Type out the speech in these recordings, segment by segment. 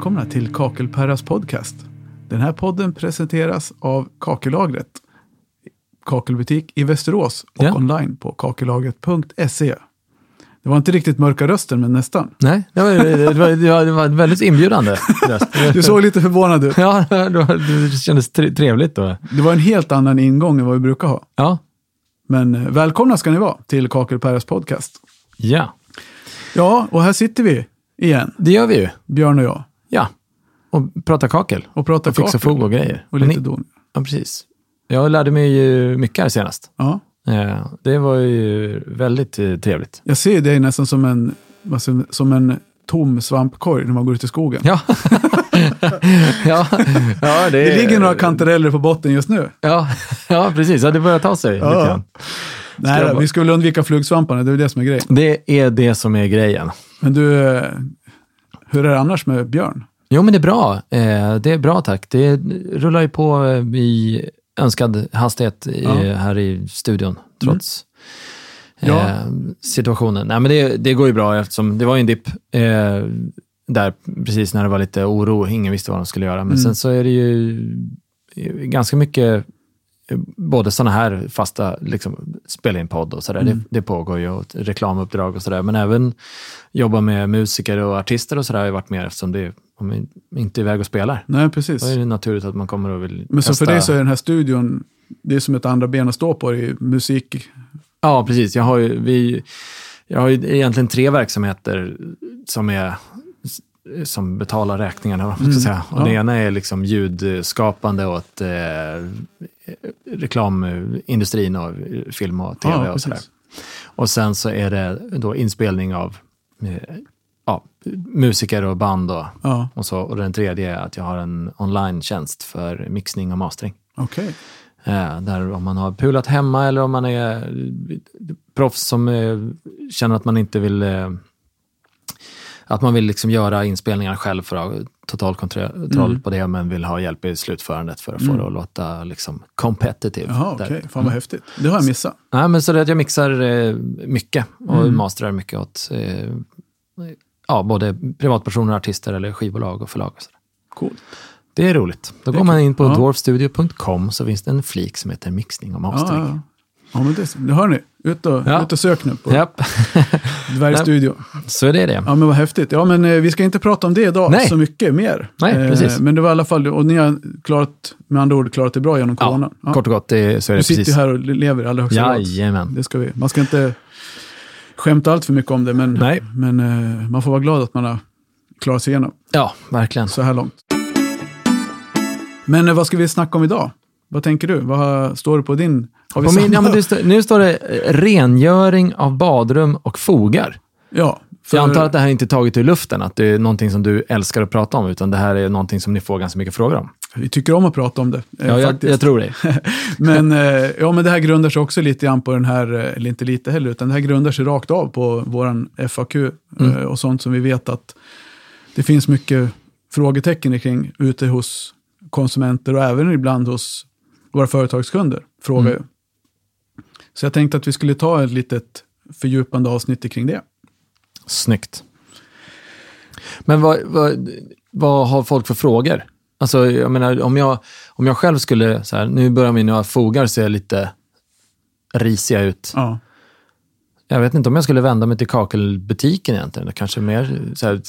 välkomna till Kakelperras podcast. Den här podden presenteras av Kakellagret, kakelbutik i Västerås och Ja. online på kakellagret.se. Det var inte riktigt mörka rösten, men nästan. Nej, det var, det var, det var, väldigt inbjudande röst. Du såg lite förvånad ut. Ja, det, var, det kändes tre- trevligt då. Det var en helt annan ingång än vad vi brukar ha. Ja, Men eh, välkomna ska ni vara till Kakelperras podcast. ja, Ja, och här sitter vi igen, det gör vi ju. Björn och jag, Ja, och prata kakel. och pratar Och fixa kakel fog och grejer. och lite don. Ja, precis. Jag lärde mig ju mycket här senast. Ja, Eh, Det var ju väldigt eh, trevligt. jag ser dig nästan som en, som, en tom svampkorg när man går ut i skogen. Ja, ja, ja Det ligger några kantareller på botten just nu. Ja, ja precis. Ja, det börjar ta sig Ja. Nej, vi ska väl undvika flugsvamparna, det är det som är grejen. Det är det som är grejen. Men du, eh, hur är det annars med Björn? Jo, men det är bra. Eh, det är bra, tack. Det rullar ju på i önskad hastighet i, Ja. Mm. här i studion, trots Ja. eh, situationen. Nej, men det, det går ju bra eftersom det var ju en dipp eh, där precis när det var lite oro. Ingen visste vad de skulle göra. Men Mm. sen så är det ju ganska mycket både sådana här fasta, liksom, spela in podd och sådär, Mm. det, det pågår ju, och reklamuppdrag och sådär, men även jobba med musiker och artister och sådär har ju varit mer eftersom det, vi inte är iväg och spelar. Nej, precis. Då är det naturligt att man kommer och vill Men så för testa. dig så är den här studion, det är som ett andra ben att stå på i musik. Ja, precis. Jag har ju, vi, jag har ju egentligen tre verksamheter som är som betalar räkningarna, man ska Mm, säga. Och ja. Det ena är liksom ljudskapande åt eh, reklamindustrin och film och tv Ja, och sådär. Och sen så är det då inspelning av eh, ja, musiker och band och, Ja, och så. Och den tredje är att jag har en online-tjänst för mixning och mastering. okej. Eh, där om man har pulat hemma eller om man är eh, proffs som eh, känner att man inte vill eh, att man vill liksom göra inspelningar själv för att ha total kontroll Mm. på det, men vill ha hjälp i slutförandet för att få Mm. det att låta liksom competitive. Jaha, okej. Fan vad häftigt. Det har jag missat. Nej, men så det att jag mixar eh, mycket och Mm. masterar mycket åt eh, ja, både privatpersoner, artister eller skivbolag och förlag. Och sådär. Coolt. Det är roligt. Då är går man in på Ja. dwarfstudio.com så finns det en flik som heter mixning och Ja, mastering. ja. ja, men det, det hör ni. Ut och, Ja. ut och sök nu på Japp, Dvärgstudio. så är det det. Ja, men vad häftigt. Ja, men eh, vi ska inte prata om det idag Nej. så mycket mer. Nej, Eh, precis. Men det var i alla fall, och ni har klarat, med andra ord, klarat det bra genom Ja, coronan. Ja. Kort och gott, det, så är Du det sitter ju precis. här och lever i allra högsta grad. Jajamän. Det ska vi. Man ska inte skämta allt för mycket om det, men, Nej. men eh, man får vara glad att man har klarat sig igenom Ja, verkligen. så här långt. Men eh, vad ska vi snacka om idag? Vad tänker du? Vad står det på din? Har vi På min, ja, men står, nu står det eh, rengöring av badrum och fogar. Ja, för, Jag antar att det här inte är taget ur luften, att det är någonting som du älskar att prata om, utan det här är någonting som ni får ganska mycket frågor om. vi tycker om att prata om det. eh, Ja, jag, jag tror det. Men, eh, ja, men det här grundar sig också lite grann på den här, eller inte lite heller, utan det här grundar sig rakt av på våran FAQ Mm. och sånt som vi vet att det finns mycket frågetecken kring ute hos konsumenter och även ibland hos våra företagskunder. Frågar Mm. ju. Så jag tänkte att vi skulle ta ett litet fördjupande avsnitt kring det. Snyggt. Men vad, vad, vad har folk för frågor? Alltså, jag menar, om jag, om jag själv skulle, så här, nu börjar mina fogar se lite risiga ut. Ja. Jag vet inte om jag skulle vända mig till kakelbutiken egentligen, kanske mer så här,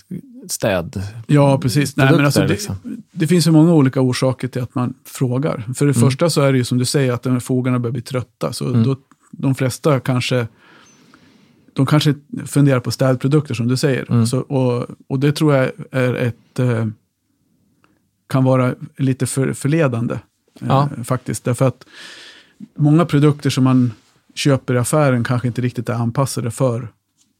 städ. Ja, precis. Nej, men alltså, det, liksom. det finns ju många olika orsaker till att man frågar. För det Mm. första så är det ju som du säger att de här fogarna börjar bli trötta. Så Mm. då, de flesta kanske de kanske funderar på städprodukter som du säger. Mm. Så, och, och det tror jag är ett, eh, kan vara lite för, förledande. eh, Ja. Faktiskt. Därför att många produkter som man köper i affären kanske inte riktigt är anpassade för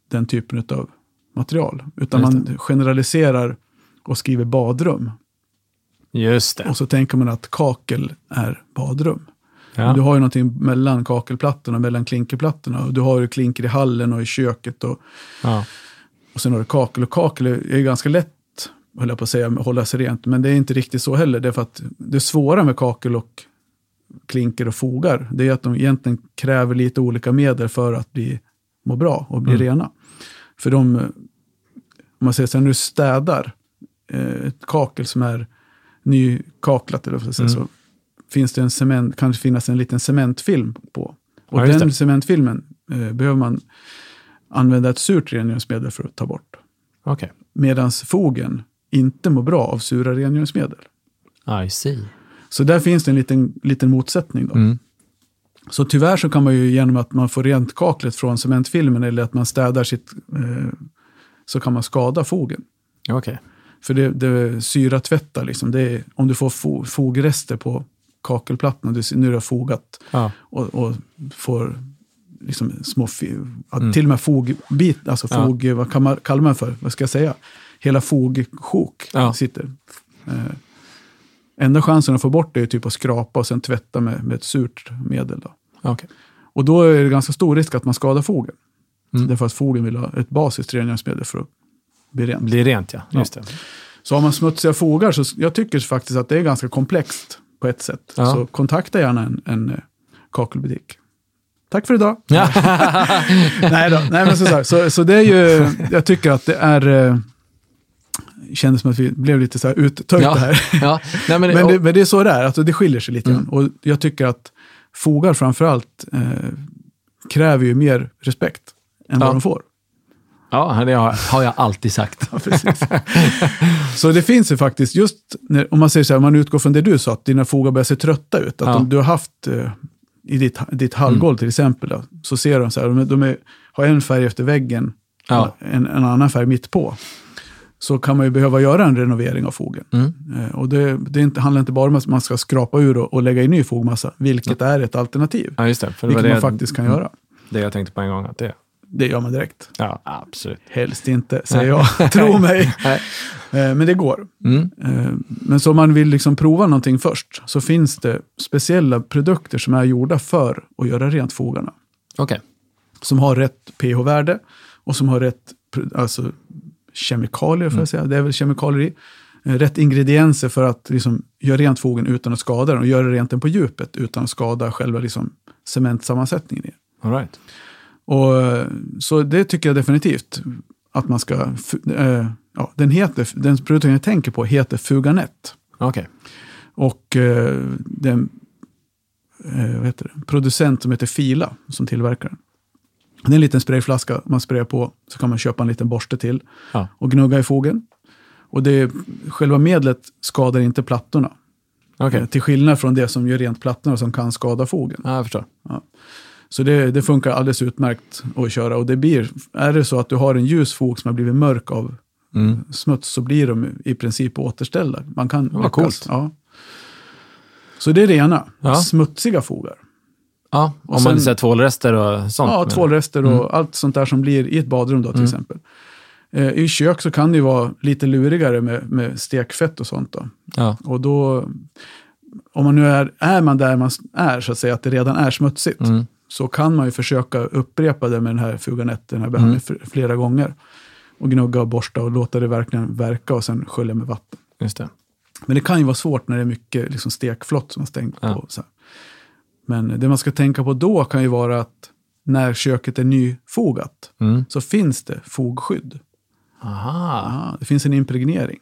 den typen av material. Utan man generaliserar och skriver badrum. Just det. Och så tänker man att kakel är badrum. Ja. du har ju någonting mellan kakelplattorna, mellan klinkerplattorna. Och du har ju klinker i hallen och i köket. Och, Ja. och sen har du kakel. Och kakel är ju ganska lätt, höll jag på att säga, att hålla sig rent. Men det är inte riktigt så heller. Det är för att det svåra med kakel och klinker och fogar, det är att de egentligen kräver lite olika medel för att bli, må bra och bli Mm. rena. För de, om man säger så här, du städar eh, ett kakel som är nykaklat, eller vad säga, Mm. så finns det en cement, kan det finnas en liten cementfilm på. Och Ja, den cementfilmen eh, behöver man använda ett surt rengöringsmedel för att ta bort. Okej. Medan fogen inte mår bra av sura rengöringsmedel. I see. Så där finns det en liten, liten motsättning. Då. Mm. Så tyvärr så kan man ju genom att man får rent kaklet från cementfilmen eller att man städar sitt, eh, så kan man skada fogen. Okej. För det, det syratvättar liksom. Det är, om du får fo, fogrester på kakelplattan, du, nu är det fogat Ja. och, och får liksom små, ja, Mm. till och med fogbit, alltså Ja. fog, vad kan man, kallar man för, vad ska jag säga? Hela fogsjok Ja. sitter. Eh, enda chansen att få bort det är typ att skrapa och sen tvätta med, med ett surt medel. Då. Okej. Och då är det ganska stor risk att man skadar fogen. Mm. Därför att fogen vill ha ett basiskt rengöringsmedel för att bli rent. Blir rent, ja. Ja. Just det. Så har man smutsiga fogar så jag tycker faktiskt att det är ganska komplext på ett sätt. Ja. Så kontakta gärna en, en eh, kakelbutik. Tack för idag. Ja. nej, då, nej men så, så, så det är ju, jag tycker att det är, eh, kändes som att vi blev lite så här uttöjda ja. här. ja. Nej, men, Men och- det, men det är så det är, alltså det skiljer sig lite Mm. Och jag tycker att fogar framförallt eh, kräver ju mer respekt än Ja. vad de får. Ja, det har, jag alltid sagt. Ja, precis. så det finns ju faktiskt, just när, om man säger så här, man utgår från det du sa, att dina fogar börjar se trötta ut. Att Ja. om du har haft eh, i ditt, ditt hallgolv till exempel, då, så ser de så här, de, de är, har en färg efter väggen, Ja. en, en annan färg mitt på. Så kan man ju behöva göra en renovering av fogen. Mm. Eh, och det, det inte, handlar inte bara om att man ska skrapa ur och, och lägga i ny fogmassa, vilket är ett alternativ. Ja, just det. För det Vilket det, man faktiskt kan göra. det jag tänkte på en gång. Att det, Det gör man direkt. ja, absolut. Helst inte, säger jag. Tro mig. Eh, Men det går. Mm. Eh, Men så om man vill liksom prova någonting först så finns det speciella produkter som är gjorda för att göra rent fogarna. Okej. Som har rätt pH-värde och som har rätt alltså, kemikalier, får jag säga. Det är väl kemikalier i. Eh, Rätt ingredienser för att liksom, göra rent fogen utan att skada den och göra rent den på djupet utan att skada själva liksom, cementsammansättningen. i. All right. Och, eh, så det tycker jag definitivt att man ska... Eh, ja, den, heter, den produkten jag tänker på heter Fuganet. Okej. Och eh, den eh, vad heter det? producent som heter Fila som tillverkar den. Det är en liten sprayflaska man sprayar på, så kan man köpa en liten borste till Ja. och gnugga i fogen. Och det, själva medlet skadar inte plattorna. Okej. Eh, Till skillnad från det som gör rent plattorna som kan skada fogen. Ja, jag förstår. Så det, det funkar alldeles utmärkt att köra. Och det blir, är det så att du har en ljus fog som har blivit mörk av Mm. smuts så blir de i princip återställda. Man kan vad lyckas. coolt. Ja. Så det är det ena. Ja. Smutsiga fogar. Ja, om Och man sen- säger tvålrester och sånt. Ja, tvålrester och Mm. allt sånt där som blir i ett badrum då till Mm. exempel. Eh, I kök så kan det ju vara lite lurigare med, med stekfett och sånt då. Ja. Och då, om man nu är, är man där man är så att säga, att det redan är smutsigt, Mm. så kan man ju försöka upprepa det med den här Fuganet, den här behandlingen, Mm. flera gånger. Och gnugga och borsta och låta det verkligen verka och sen skölja med vatten. Just det. Men det kan ju vara svårt när det är mycket liksom stekflott som man stängt Ja. på. Så här. Men det man ska tänka på då kan ju vara att när köket är nyfogat Mm. så finns det fogskydd. Aha. Ja, det finns en impregnering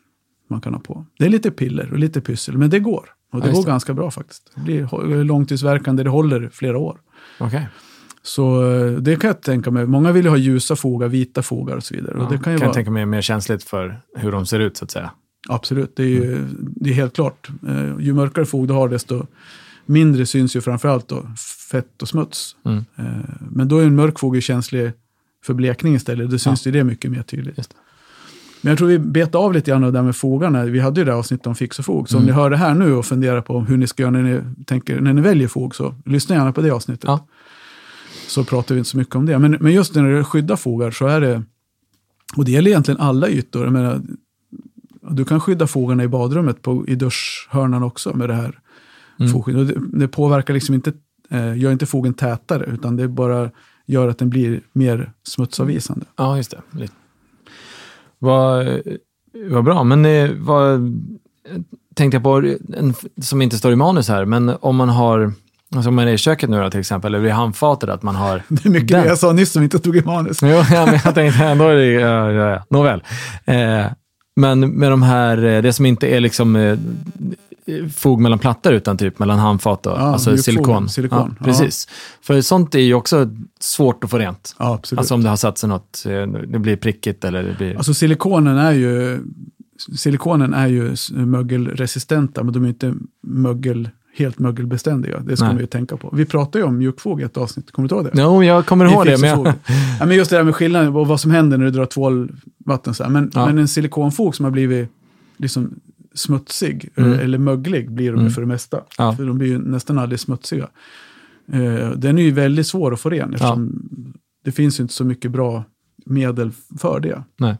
man kan ha på. Det är lite piller och lite pyssel, men det går. Och Ja, det just går det. ganska bra faktiskt. Det blir långtidsverkande, det håller flera år. Okej. Så eh, det kan jag tänka mig. Många vill ju ha ljusa fogar, vita fogar och så vidare. Ja, Och det kan ju kan jag vara, tänka mig mer känsligt för hur de ser ut, så att säga. absolut, det är ju det är helt klart. Eh, ju mörkare fog du har, desto mindre syns ju framförallt då fett och smuts. Mm. Eh, men då är en mörk ju känslig för blekning istället. Då syns ju det mycket mer tydligt. Men jag tror vi betar av lite grann av det där med fogarna. Vi hade ju det här avsnittet om fix och fog. Så Mm. om ni hör det här nu och funderar på hur ni ska göra när ni, tänker, när ni väljer fog, så lyssna gärna på det avsnittet. Ja. Så pratar vi inte så mycket om det. Men, men just när det skyddar fogar så är det, och det gäller egentligen alla ytor. Jag menar, du kan skydda fogarna i badrummet, på, i duschhörnan också med det här Mm. Och det, det påverkar liksom inte, eh, gör inte fogen tätare, utan det bara gör att den blir mer smutsavvisande. Ja, just det. Vad, vad bra, men eh, vad tänkte jag på, en, som inte står i manus här, men om man har, alltså om man är i köket nu då, till exempel, eller vid handfatet, att man har... Det är mycket Den. det jag sa nyss som inte tog i manus. Jo, ja, men jag tänkte ändå är det, ja, ja, ja. Nåväl. Eh, Men med de här, eh, det som inte är liksom eh, fog mellan plattor utan typ mellan handfat och Ja, alltså silikon. silikon, Ja, precis. För sånt är ju också svårt att få rent. Ja, absolut. Alltså om det har satt sig något, eh, det blir prickigt eller det blir... Alltså silikonen är ju, silikonen är ju mögelresistenta, men de är inte mögel, helt mögelbeständiga. Det ska Nej. man ju tänka på. Vi pratade ju om mjukfog i ett avsnitt, kommer du ihåg det? Jo, jag kommer ihåg det. Men jag... ja, men just det där med skillnaden och vad som händer när du drar tvålvatten. Så här. Men, Ja. men en silikonfog som har blivit liksom smutsig Mm. eller möglig blir de Mm. för det mesta. Ja. För de blir ju nästan aldrig smutsiga. Eh, den är ju väldigt svår att få ren eftersom det finns ju inte så mycket bra medel för det. Nej.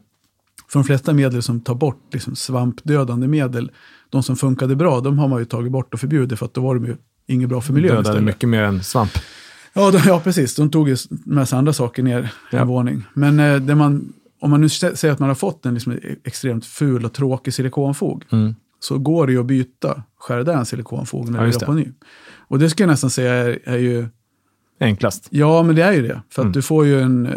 För de flesta medel som tar bort liksom svampdödande medel, de som funkade bra, de har man ju tagit bort och förbjudit för att då var de ju inget bra för miljön Dödade mycket mer än svamp. Ja, de, ja, precis. De tog ju sig andra saker ner Ja. en våning. Men eh, det man, om man nu sä- säger att man har fått en liksom extremt ful och tråkig silikonfog, Mm. så går det ju att byta, skära den silikonfogen Ja, just göra på ny. Och det ska jag nästan säga är, är ju, Enklast. ja men det är ju det. För att Mm. du får ju en, eh,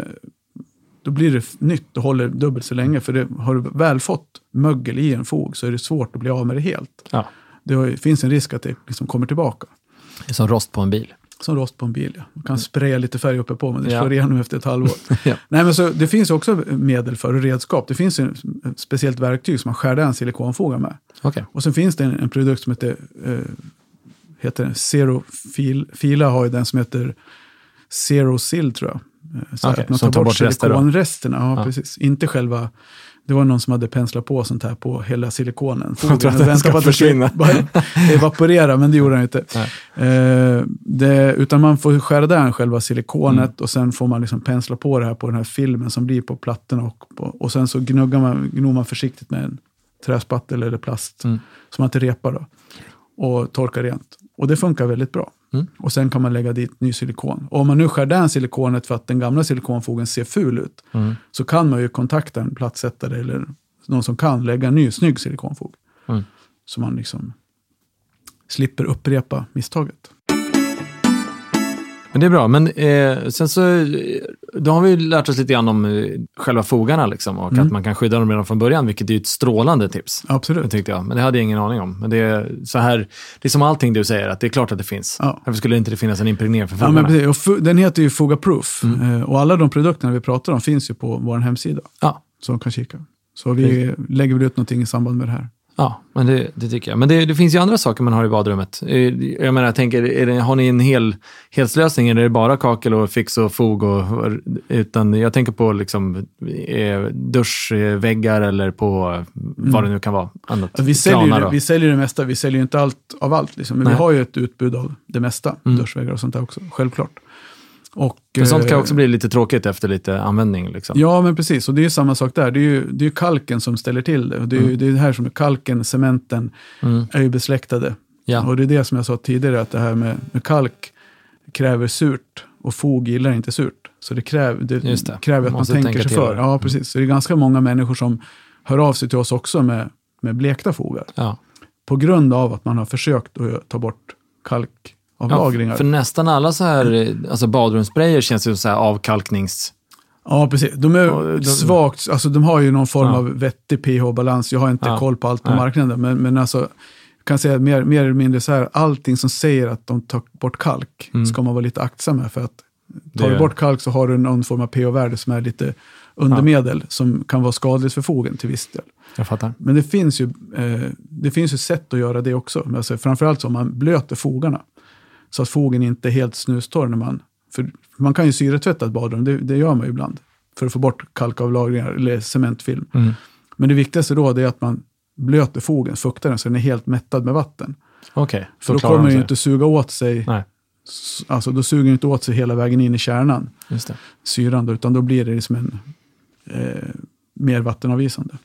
då blir det nytt och håller dubbelt så länge. För det, har du väl fått mögel i en fog så är det svårt att bli av med det helt. Ja. Det finns en risk att det liksom kommer tillbaka. Det är som rost på en bil. Som rost på en bil, ja. Man kan spraya lite färg uppe på men det Ja. slår igenom efter ett halvår. Ja. Nej, men så, det finns också medel för och redskap. Det finns ett speciellt verktyg som man skär den silikonfogar med. Okej. Och sen finns det en, en produkt som heter, eh, heter Zero Fil. Fila har ju den som heter Zero Sill tror jag. Eh, Så Okej, att man som tar bort, då? silikonresterna. Ja, Ja. precis. Inte själva... Det var någon som hade penslat på sånt här på hela silikonen. Jag tror att den ska försvinna. evaporera, men det gjorde den inte. Eh, det, utan man får skära där själva silikonet Mm. och sen får man liksom pensla på det här på den här filmen som blir på plattorna. Och, på, och sen så gnuggar man, gnor man försiktigt med en träspattel eller plast Mm. som man inte repar då. Och torkar rent. Och det funkar väldigt bra. Mm. Och sen kan man lägga dit ny silikon. Och om man nu skär den silikonet för att den gamla silikonfogen ser ful ut Mm. så kan man ju kontakta en plattsättare eller någon som kan lägga en ny snygg silikonfog. Mm. Så man liksom slipper upprepa misstaget. Men det är bra. Men eh, sen så, då har vi lärt oss lite grann om eh, själva fogarna liksom, och Mm. att man kan skydda dem redan från början, vilket är ett strålande tips. Det Absolut. tyckte jag, men det hade jag ingen aning om. Men det är, så här, det är som allting du säger, att det är klart att det finns. Ja. Varför skulle det inte finns en impregnering för Ja, fogarna? men precis. Och fu- den heter ju Foga Proof. Mm. Eh, och alla de produkterna vi pratar om finns ju på vår hemsida. Ja. Så de kan kika. Så vi lägger väl ut någonting i samband med det här. Ja, men det, det tycker jag. Men det, det finns ju andra saker man har i badrummet. Eh, Jag menar, jag tänker, det, har ni en hel helhetslösning? Eller är det bara kakel och fix och fog? Och, utan jag tänker på liksom, eh, duschväggar eller på vad det nu kan vara. Annat. Vi, säljer ju vi säljer det mesta, vi säljer ju inte allt av allt. Liksom. Men Nej. vi har ju ett utbud av det mesta. Mm. Duschväggar och sånt där också, självklart. Och, Men sånt kan eh, också bli lite tråkigt efter lite användning. Liksom. Ja, men precis. Och det är ju samma sak där. Det är ju, det är ju kalken som ställer till det. Och det är ju Mm. det, är det här som är kalken, cementen, Mm. är ju besläktade. Ja. Och det är det som jag sa tidigare, att det här med, med kalk kräver surt och fog gillar inte surt. Så det, kräv, det, det. kräver att man Måste tänker sig till. för. Ja, precis. Så det är ganska många människor som hör av sig till oss också med, med blekta fogar. Ja. På grund av att man har försökt att ta bort kalkavlagringar. Ja, Ja, för nästan alla så här, alltså badrumssprayer känns ju så här avkalknings... precis. De är Ja, de- svagt, alltså de har ju någon form Ja. av vettig pH-balans. Jag har inte Ja. koll på allt på Nej. marknaden, men, men alltså, kan säga mer, mer eller mindre så här, allting som säger att de tar bort kalk Mm. ska man vara lite aktsam med. För att tar du bort kalk så har du någon form av pH-värde som är lite undermedel, som kan vara skadligt för fogen till viss del. Jag fattar. Men det finns ju, eh, det finns ju sätt att göra det också. Alltså, framförallt om man blöter fogarna. Så att fogen inte är helt snustorr när man... För man kan ju syretvätta ett badrum, det, det gör man ju ibland. För att få bort kalkavlagringar eller cementfilm. Mm. Men det viktigaste då är att man blöter fogen, fuktar den så den är helt mättad med vatten. Okej, För då kommer de den inte suga åt sig, Nej, alltså då suger den inte åt sig hela vägen in i kärnan, syran då, utan då blir det liksom en eh, mer vattenavvisande.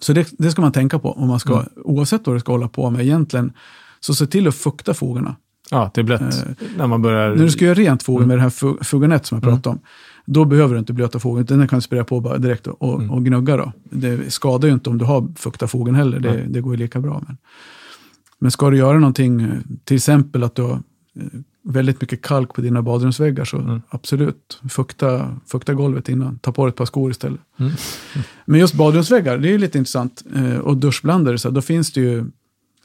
Så det, det ska man tänka på om man ska, Mm. oavsett vad du ska hålla på med egentligen, så se till att fukta fogarna. Ja, det är blött Eh, när man börjar... När du ska göra rent fogen Mm. med det här fu- fugarnät som jag Mm. pratade om, då behöver du inte blöta utan den kan du spraya på bara direkt och, Mm. och gnugga. Då. Det skadar ju inte om du har fukta fogen heller, det, Nej. det går ju lika bra. Men, men ska du göra någonting, till exempel att du har eh, väldigt mycket kalk på dina badrumsväggar så Mm. absolut, fukta, fukta golvet innan. Ta på dig ett par skor istället. Mm. Men just badrumsväggar, det är ju lite intressant. Eh, och duschblandare, så då finns det ju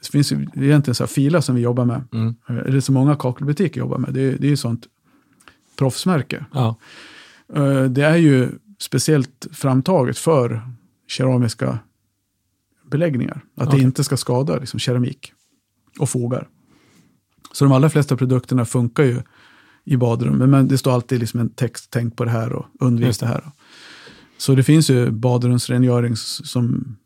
det finns ju egentligen så här filar som vi jobbar med. Mm. Eh, Eller som många kakelbutiker jobbar med. Det är, det är ju sånt proffsmärke. Ja. Eh, Det är ju speciellt framtaget för keramiska beläggningar. Att Okej. det inte ska skada liksom, keramik och fogar. Så de allra flesta produkterna funkar ju i badrum. Men det står alltid liksom en text, tänk på det här och undvik det här. Så det finns ju badrumsrengöring som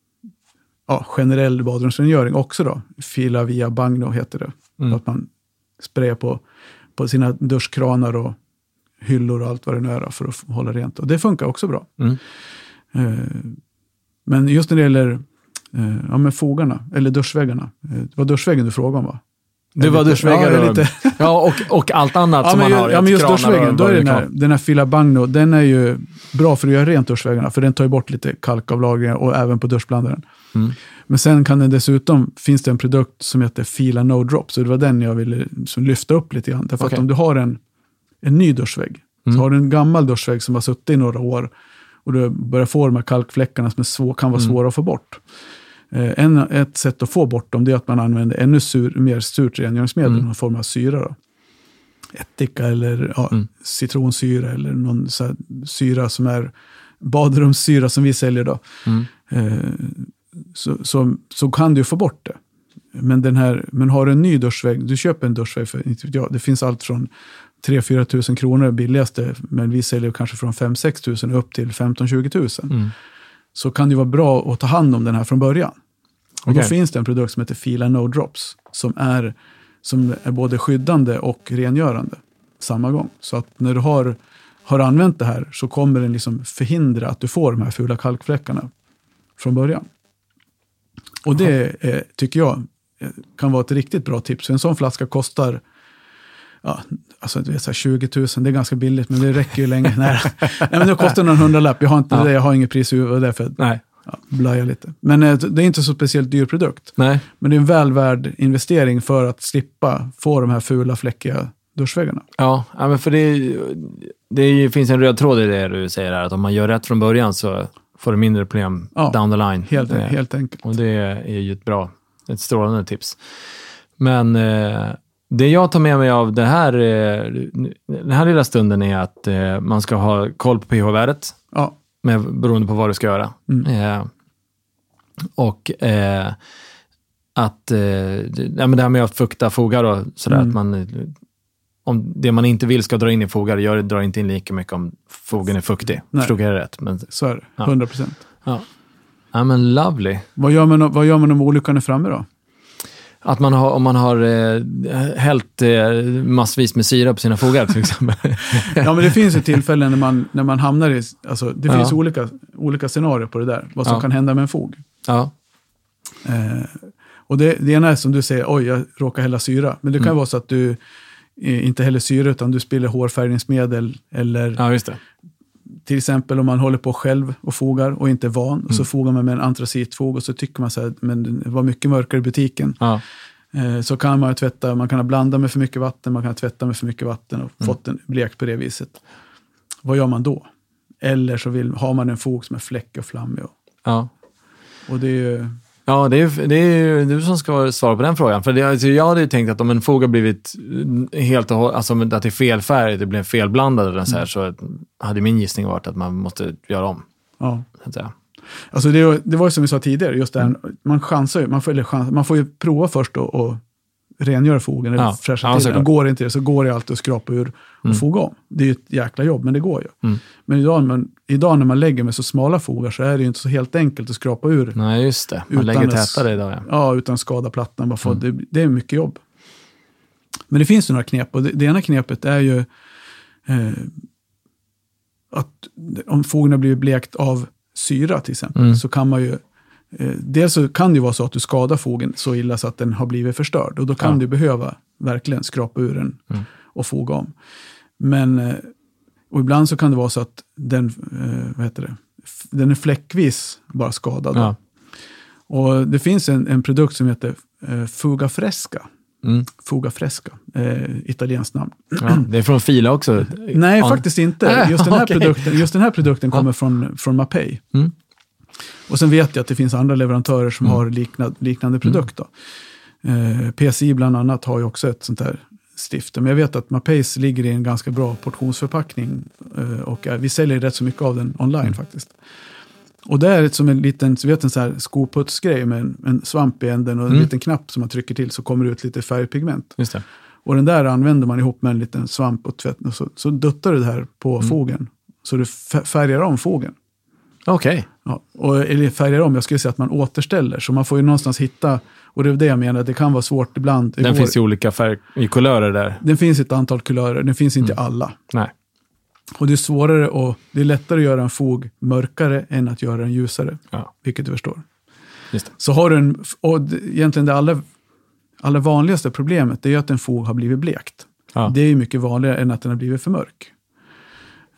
ja, generell badrumsrengöring också då. Fila via Bagno heter det. Mm. Att man sprayar på, på sina duschkranar och hyllor och allt vad det nu är för att hålla rent. Och det funkar också bra. Mm. Eh, men just när det gäller eh, ja, men fogarna, eller duschväggarna. Eh, det var duschväggen du frågade om va? Det var duschväggar ja, och, lite. ja, och, och allt annat Ja, som man har. ja, men just duschväggen, då är den här, den här Fila Bagno, den är ju bra för att göra rent duschväggarna, för den tar ju bort lite kalkavlagringar och även på duschblandaren. Mm. Men sen kan den dessutom, finns det en produkt som heter Fila No Drop, så det var den jag ville som lyfta upp lite grann. Därför Okej. att om du har en, en ny duschvägg, Mm. så har du en gammal duschvägg som har suttit i några år och du börjar få de här kalkfläckarna som är svår, kan vara Mm. svåra att få bort. Eh, en, ett sätt att få bort dem är att man använder ännu sur, mer surt rengöringsmedel, Mm. någon form av syra. Då. Ättika eller ja, Mm. citronsyra eller någon syra som är badrumssyra som vi säljer. Då. Mm. Eh, så, så, så kan du få bort det. Men, den här, men har du en ny duschvägg, du köper en duschvägg för, jag, det finns allt från 3-4 tusen kronor billigaste, men vi säljer kanske från 5-6 tusen upp till 15-20 tusen. Mm. Så kan det vara bra att ta hand om den här från början. Och då Okej. finns det en produkt som heter Fila No Drops, som är, som är både skyddande och rengörande samma gång. Så att när du har, har använt det här så kommer den liksom förhindra att du får de här fula kalkfläckarna från början. Och det eh, tycker jag eh, kan vara ett riktigt bra tips. En sån flaska kostar ja, alltså, du vet, så här 20 000, det är ganska billigt, men det räcker ju länge. Nej, Nej men det kostar någon hundralapp. Jag har, inte Ja. det, jag har inget pris i huvudet, därför Nej. Ja, blaja lite. Men eh, det är inte så speciellt dyr produkt. Nej. Men det är en väl värd investering för att slippa få de här fula, fläckiga duschväggarna. Ja, men för det, det finns en röd tråd i det du säger här, att om man gör rätt från början så får du mindre problem Ja, down the line. Helt, det, helt enkelt. Och det är ju ett bra, ett strålande tips. Men eh, det jag tar med mig av det här, eh, den här lilla stunden är att eh, man ska ha koll på pH-värdet, Ja, med, beroende på vad du ska göra. Mm. Eh, och eh, att, eh, det, ja, men det här med att fukta fogar och sådär, Mm. att man, om det man inte vill ska dra in i fogar, gör, det- dra inte in lika mycket om fogen är fuktig. Nej. Förstod jag det rätt? Men, så är det. Ja. 100 procent. ja. ja, men lovely. Vad, gör man, vad gör man om olyckan är framme då? Att man har, om man har eh, hällt eh, massvis med syra på sina fogar till exempel. Ja, men det finns ju tillfällen när man, när man hamnar i... Alltså, det Ja. finns olika, olika scenarier på det där. Vad som Ja. kan hända med en fog. ja. Eh, och det, det ena är som du säger, oj, jag råkar hälla syra. Men det kan Mm. vara så att du eh, inte häller syra, utan du spiller hårfärgningsmedel. Eller ja. Till exempel om man håller på själv och fogar och inte är van. Och så Mm. fogar man med en antracitfog och så tycker man så här, men det var mycket mörkare i butiken. Ja. Eh, så kan man tvätta, man kan ha blandat med för mycket vatten, man kan tvätta med för mycket vatten och Mm. fått den blekt på det viset. Vad gör man då? Eller så vill, har man en fog som är fläckig och flammig. Och, Ja. och det är ju... Ja, det är, det är ju du som ska svara på den frågan. För det, alltså, jag hade ju tänkt att om en fog har blivit helt och hållet, alltså att det är fel färg, det blir felblandad eller så, här, så hade min gissning varit att man måste göra om. Ja. Alltså det, det var ju som vi sa tidigare, just det här, man chansar ju, man får, eller chans, man får ju prova först och, och rengöra fogen, eller Ja. fräscha Ja, till den. Och går inte det så går det alltid att skrapa ur och Mm. foga om. Det är ju ett jäkla jobb, men det går ju. Mm. Men idag, men idag när man lägger med så smala fogar så är det ju inte så helt enkelt att skrapa ur Nej, just det. Man lägger tätare idag, ja. Ja, utan skada plattan. Bara få, Mm. det, det är mycket jobb. Men det finns ju några knep. Och det, det ena knepet är ju eh, att om fogarna blir blekt av syra till exempel, Mm. så kan man ju Dels så kan det vara så att du skadar fogen så illa så att den har blivit förstörd. Och då kan Ja. du behöva verkligen skrapa ur den Mm. och foga om. Men eh, och ibland så kan det vara så att den, eh, vad heter det, den är fläckvis bara skadad. Ja. Och det finns en, en produkt som heter eh, Fuga Fresca. Mm. Fuga Fresca, eh, italienskt namn. Ja, det är från Fila också. Nej, Ja. faktiskt inte. Nej, Just den här okej. produkten, just den här produkten kommer från, från Mapei. Mm. Och sen vet jag att det finns andra leverantörer som Mm. har liknad, liknande produkt. Då. Eh, PCI bland annat har ju också ett sånt här stifte. Men jag vet att Mapeis ligger i en ganska bra portionsförpackning. Eh, och eh, vi säljer rätt så mycket av den online Mm. faktiskt. Och det är som en liten, så vet en sån här skoputsgrej med en, en svamp i änden och en Mm. liten knapp som man trycker till så kommer det ut lite färgpigment. Och den där använder man ihop med en liten svamp och tvätt. Och så, så duttar du det här på Mm. fogen. Så du fär- färgar om fogen. Okej. Ja, och, eller färgar om, jag skulle säga att man återställer. Så man får ju någonstans hitta, och det är det jag menar, det kan vara svårt ibland. Den går- finns i olika färg, i kulörer där. den finns i ett antal kulörer, den finns inte i Mm. alla. Nej. Och det är svårare och det är lättare att göra en fog mörkare än att göra den ljusare, Ja, vilket du förstår. Så har du en, och egentligen det allra, allra vanligaste problemet är att en fog har blivit blekt. Ja. Det är ju mycket vanligare än att den har blivit för mörk.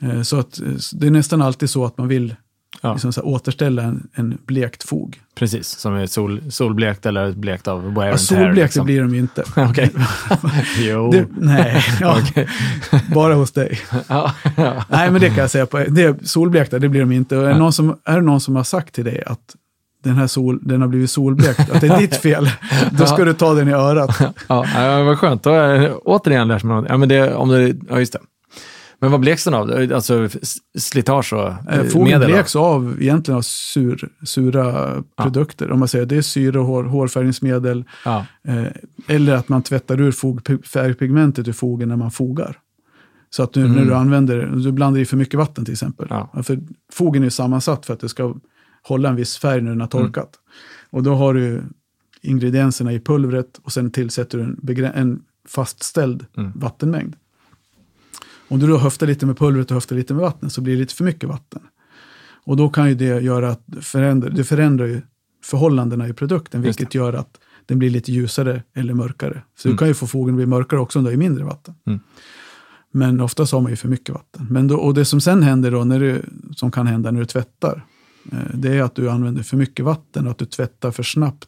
Eh, Så att eh, det är nästan alltid så att man vill Ja. liksom så här, återställa en, en blekt fog. Precis, som är sol, solblekt eller blekt av wear Ja, and tear. solblekt liksom. blir de ju inte. Okej. jo. Det, nej, ja, bara hos dig. ja, ja. Nej, men det kan jag säga. På, det solblekta, det blir de inte. Och är, någon som, är det någon som har sagt till dig att den här sol, den har blivit solblekt, att det är ditt fel, då ska du ta den i örat. Ja, ja, vad skönt. Då är återigen lärs man. Ja, men det, om det, ja, just det. Men vad bleks den av? Alltså slitage och Eh, eh, medel? då? bleks av egentligen av sur, sura produkter. Om man säger det är syre, hår, hårfärgningsmedel, Ja, eh, eller att man tvättar ur fog, färgpigmentet ur fogen när man fogar. Så att du, när du använder, du blandar i för mycket vatten till exempel. Mm. Ja. För fogen är sammansatt för att det ska hålla en viss färg när den har Mm. torkat. Och då har du ingredienserna i pulvret och sen tillsätter du en, en fastställd Mm. vattenmängd. Om du då höftar lite med pulvret och höftar lite med vatten så blir det lite för mycket vatten. Och då kan ju det göra att förändra, det förändrar ju förhållandena i produkten, vilket gör att den blir lite ljusare eller mörkare. Så Mm. du kan ju få fogen att bli mörkare också om du har mindre vatten. Mm. Men oftast har man ju för mycket vatten. Men då, och det som sen händer då, när du, som kan hända när du tvättar, eh, det är att du använder för mycket vatten och att du tvättar för snabbt.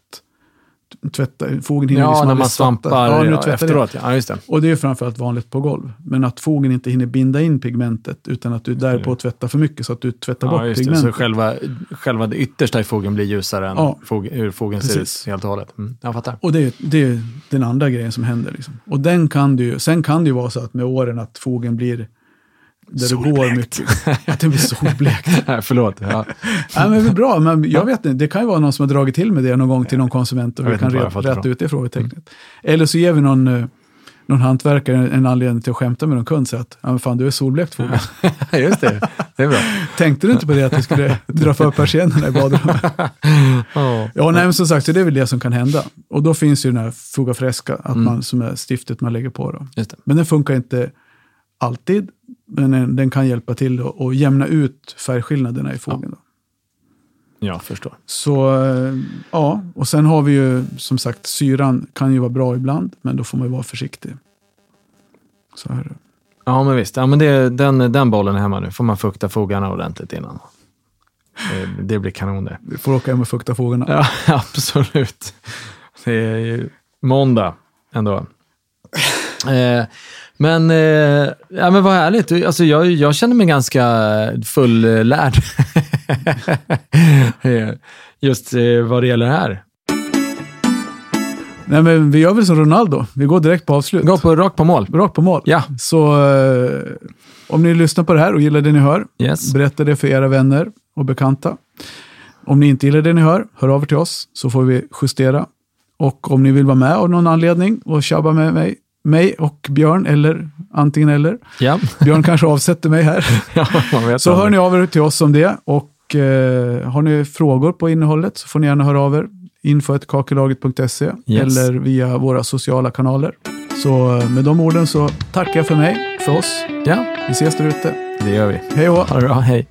Tvättar, fogen hinner ja liksom när man svampar Ja, ja, det. efteråt. Ja, just det. Och det är framförallt vanligt på golv. Men att fogen inte hinner binda in pigmentet utan att du därpå tvättar för mycket så att du tvättar Ja, bort just det. Så pigmentet. själva, själva det yttersta i fogen blir ljusare än Ja. fog, hur fogen ser ut helt och hållet. Mm, jag fattar. Och det är, det är den andra grejen som händer. Liksom. Och den kan du, sen kan det ju vara så att med åren att fogen blir där det går mycket. Att den blir solblekt. Nej, förlåt. Ja. Nej, men det är bra, men jag vet inte. Det kan ju vara någon som har dragit till med det någon gång till någon konsument och Jag vi kan rätta från. ut det frågetecknet. Eller så ger vi någon, eh, någon hantverkare en, anledning till att skämta med någon kund. Så att, ja, men fan du är solblekt fogen. just det. Det är bra. Tänkte du inte på det att vi skulle dra för persiennerna i badrummet? Ja. Ja, nej, men som sagt, så det är väl det som kan hända. Och då finns ju den här Fuga Fresca, att Mm. man, som är stiftet man lägger på. Då. Det. Men den funkar inte alltid, den, den kan hjälpa till att jämna ut färgskillnaderna i. Då. Ja, förstår. Så eh, ja, och sen har vi ju som sagt syran kan ju vara bra ibland, men då får man ju vara försiktig. Så är det. Ja, men visst. Ja, men det, den, den bollen är hemma nu. får man fukta fogarna ordentligt innan. Det, det blir kanon det. Vi får åka hem och fukta fogarna. Ja, absolut. Det är ju måndag ändå. Eh, men, eh, ja, men vad härligt. Alltså, jag, jag känner mig ganska fullärd. Just eh, vad det gäller här. Nej, men vi gör väl som Ronaldo, vi går direkt på avslut. Gå på rakt på mål. Rakt på mål. Ja, Så eh, om ni lyssnar på det här och gillar det ni hör, yes. berätta det för era vänner och bekanta. Om ni inte gillar det ni hör, hör av er till oss så får vi justera. Och om ni vill vara med av någon anledning och tjabba med mig, mig och Björn, eller antingen eller. Ja, Björn kanske avsätter mig här. ja Så hör ni av er till oss om det. Och eh, har ni frågor på innehållet så får ni gärna höra av er. info.kakelaget.se Yes. eller via våra sociala kanaler. Så eh, med de orden så tackar jag för mig, för oss. Ja, Vi ses där ute. det gör vi. Hej då! Ha det bra, hej.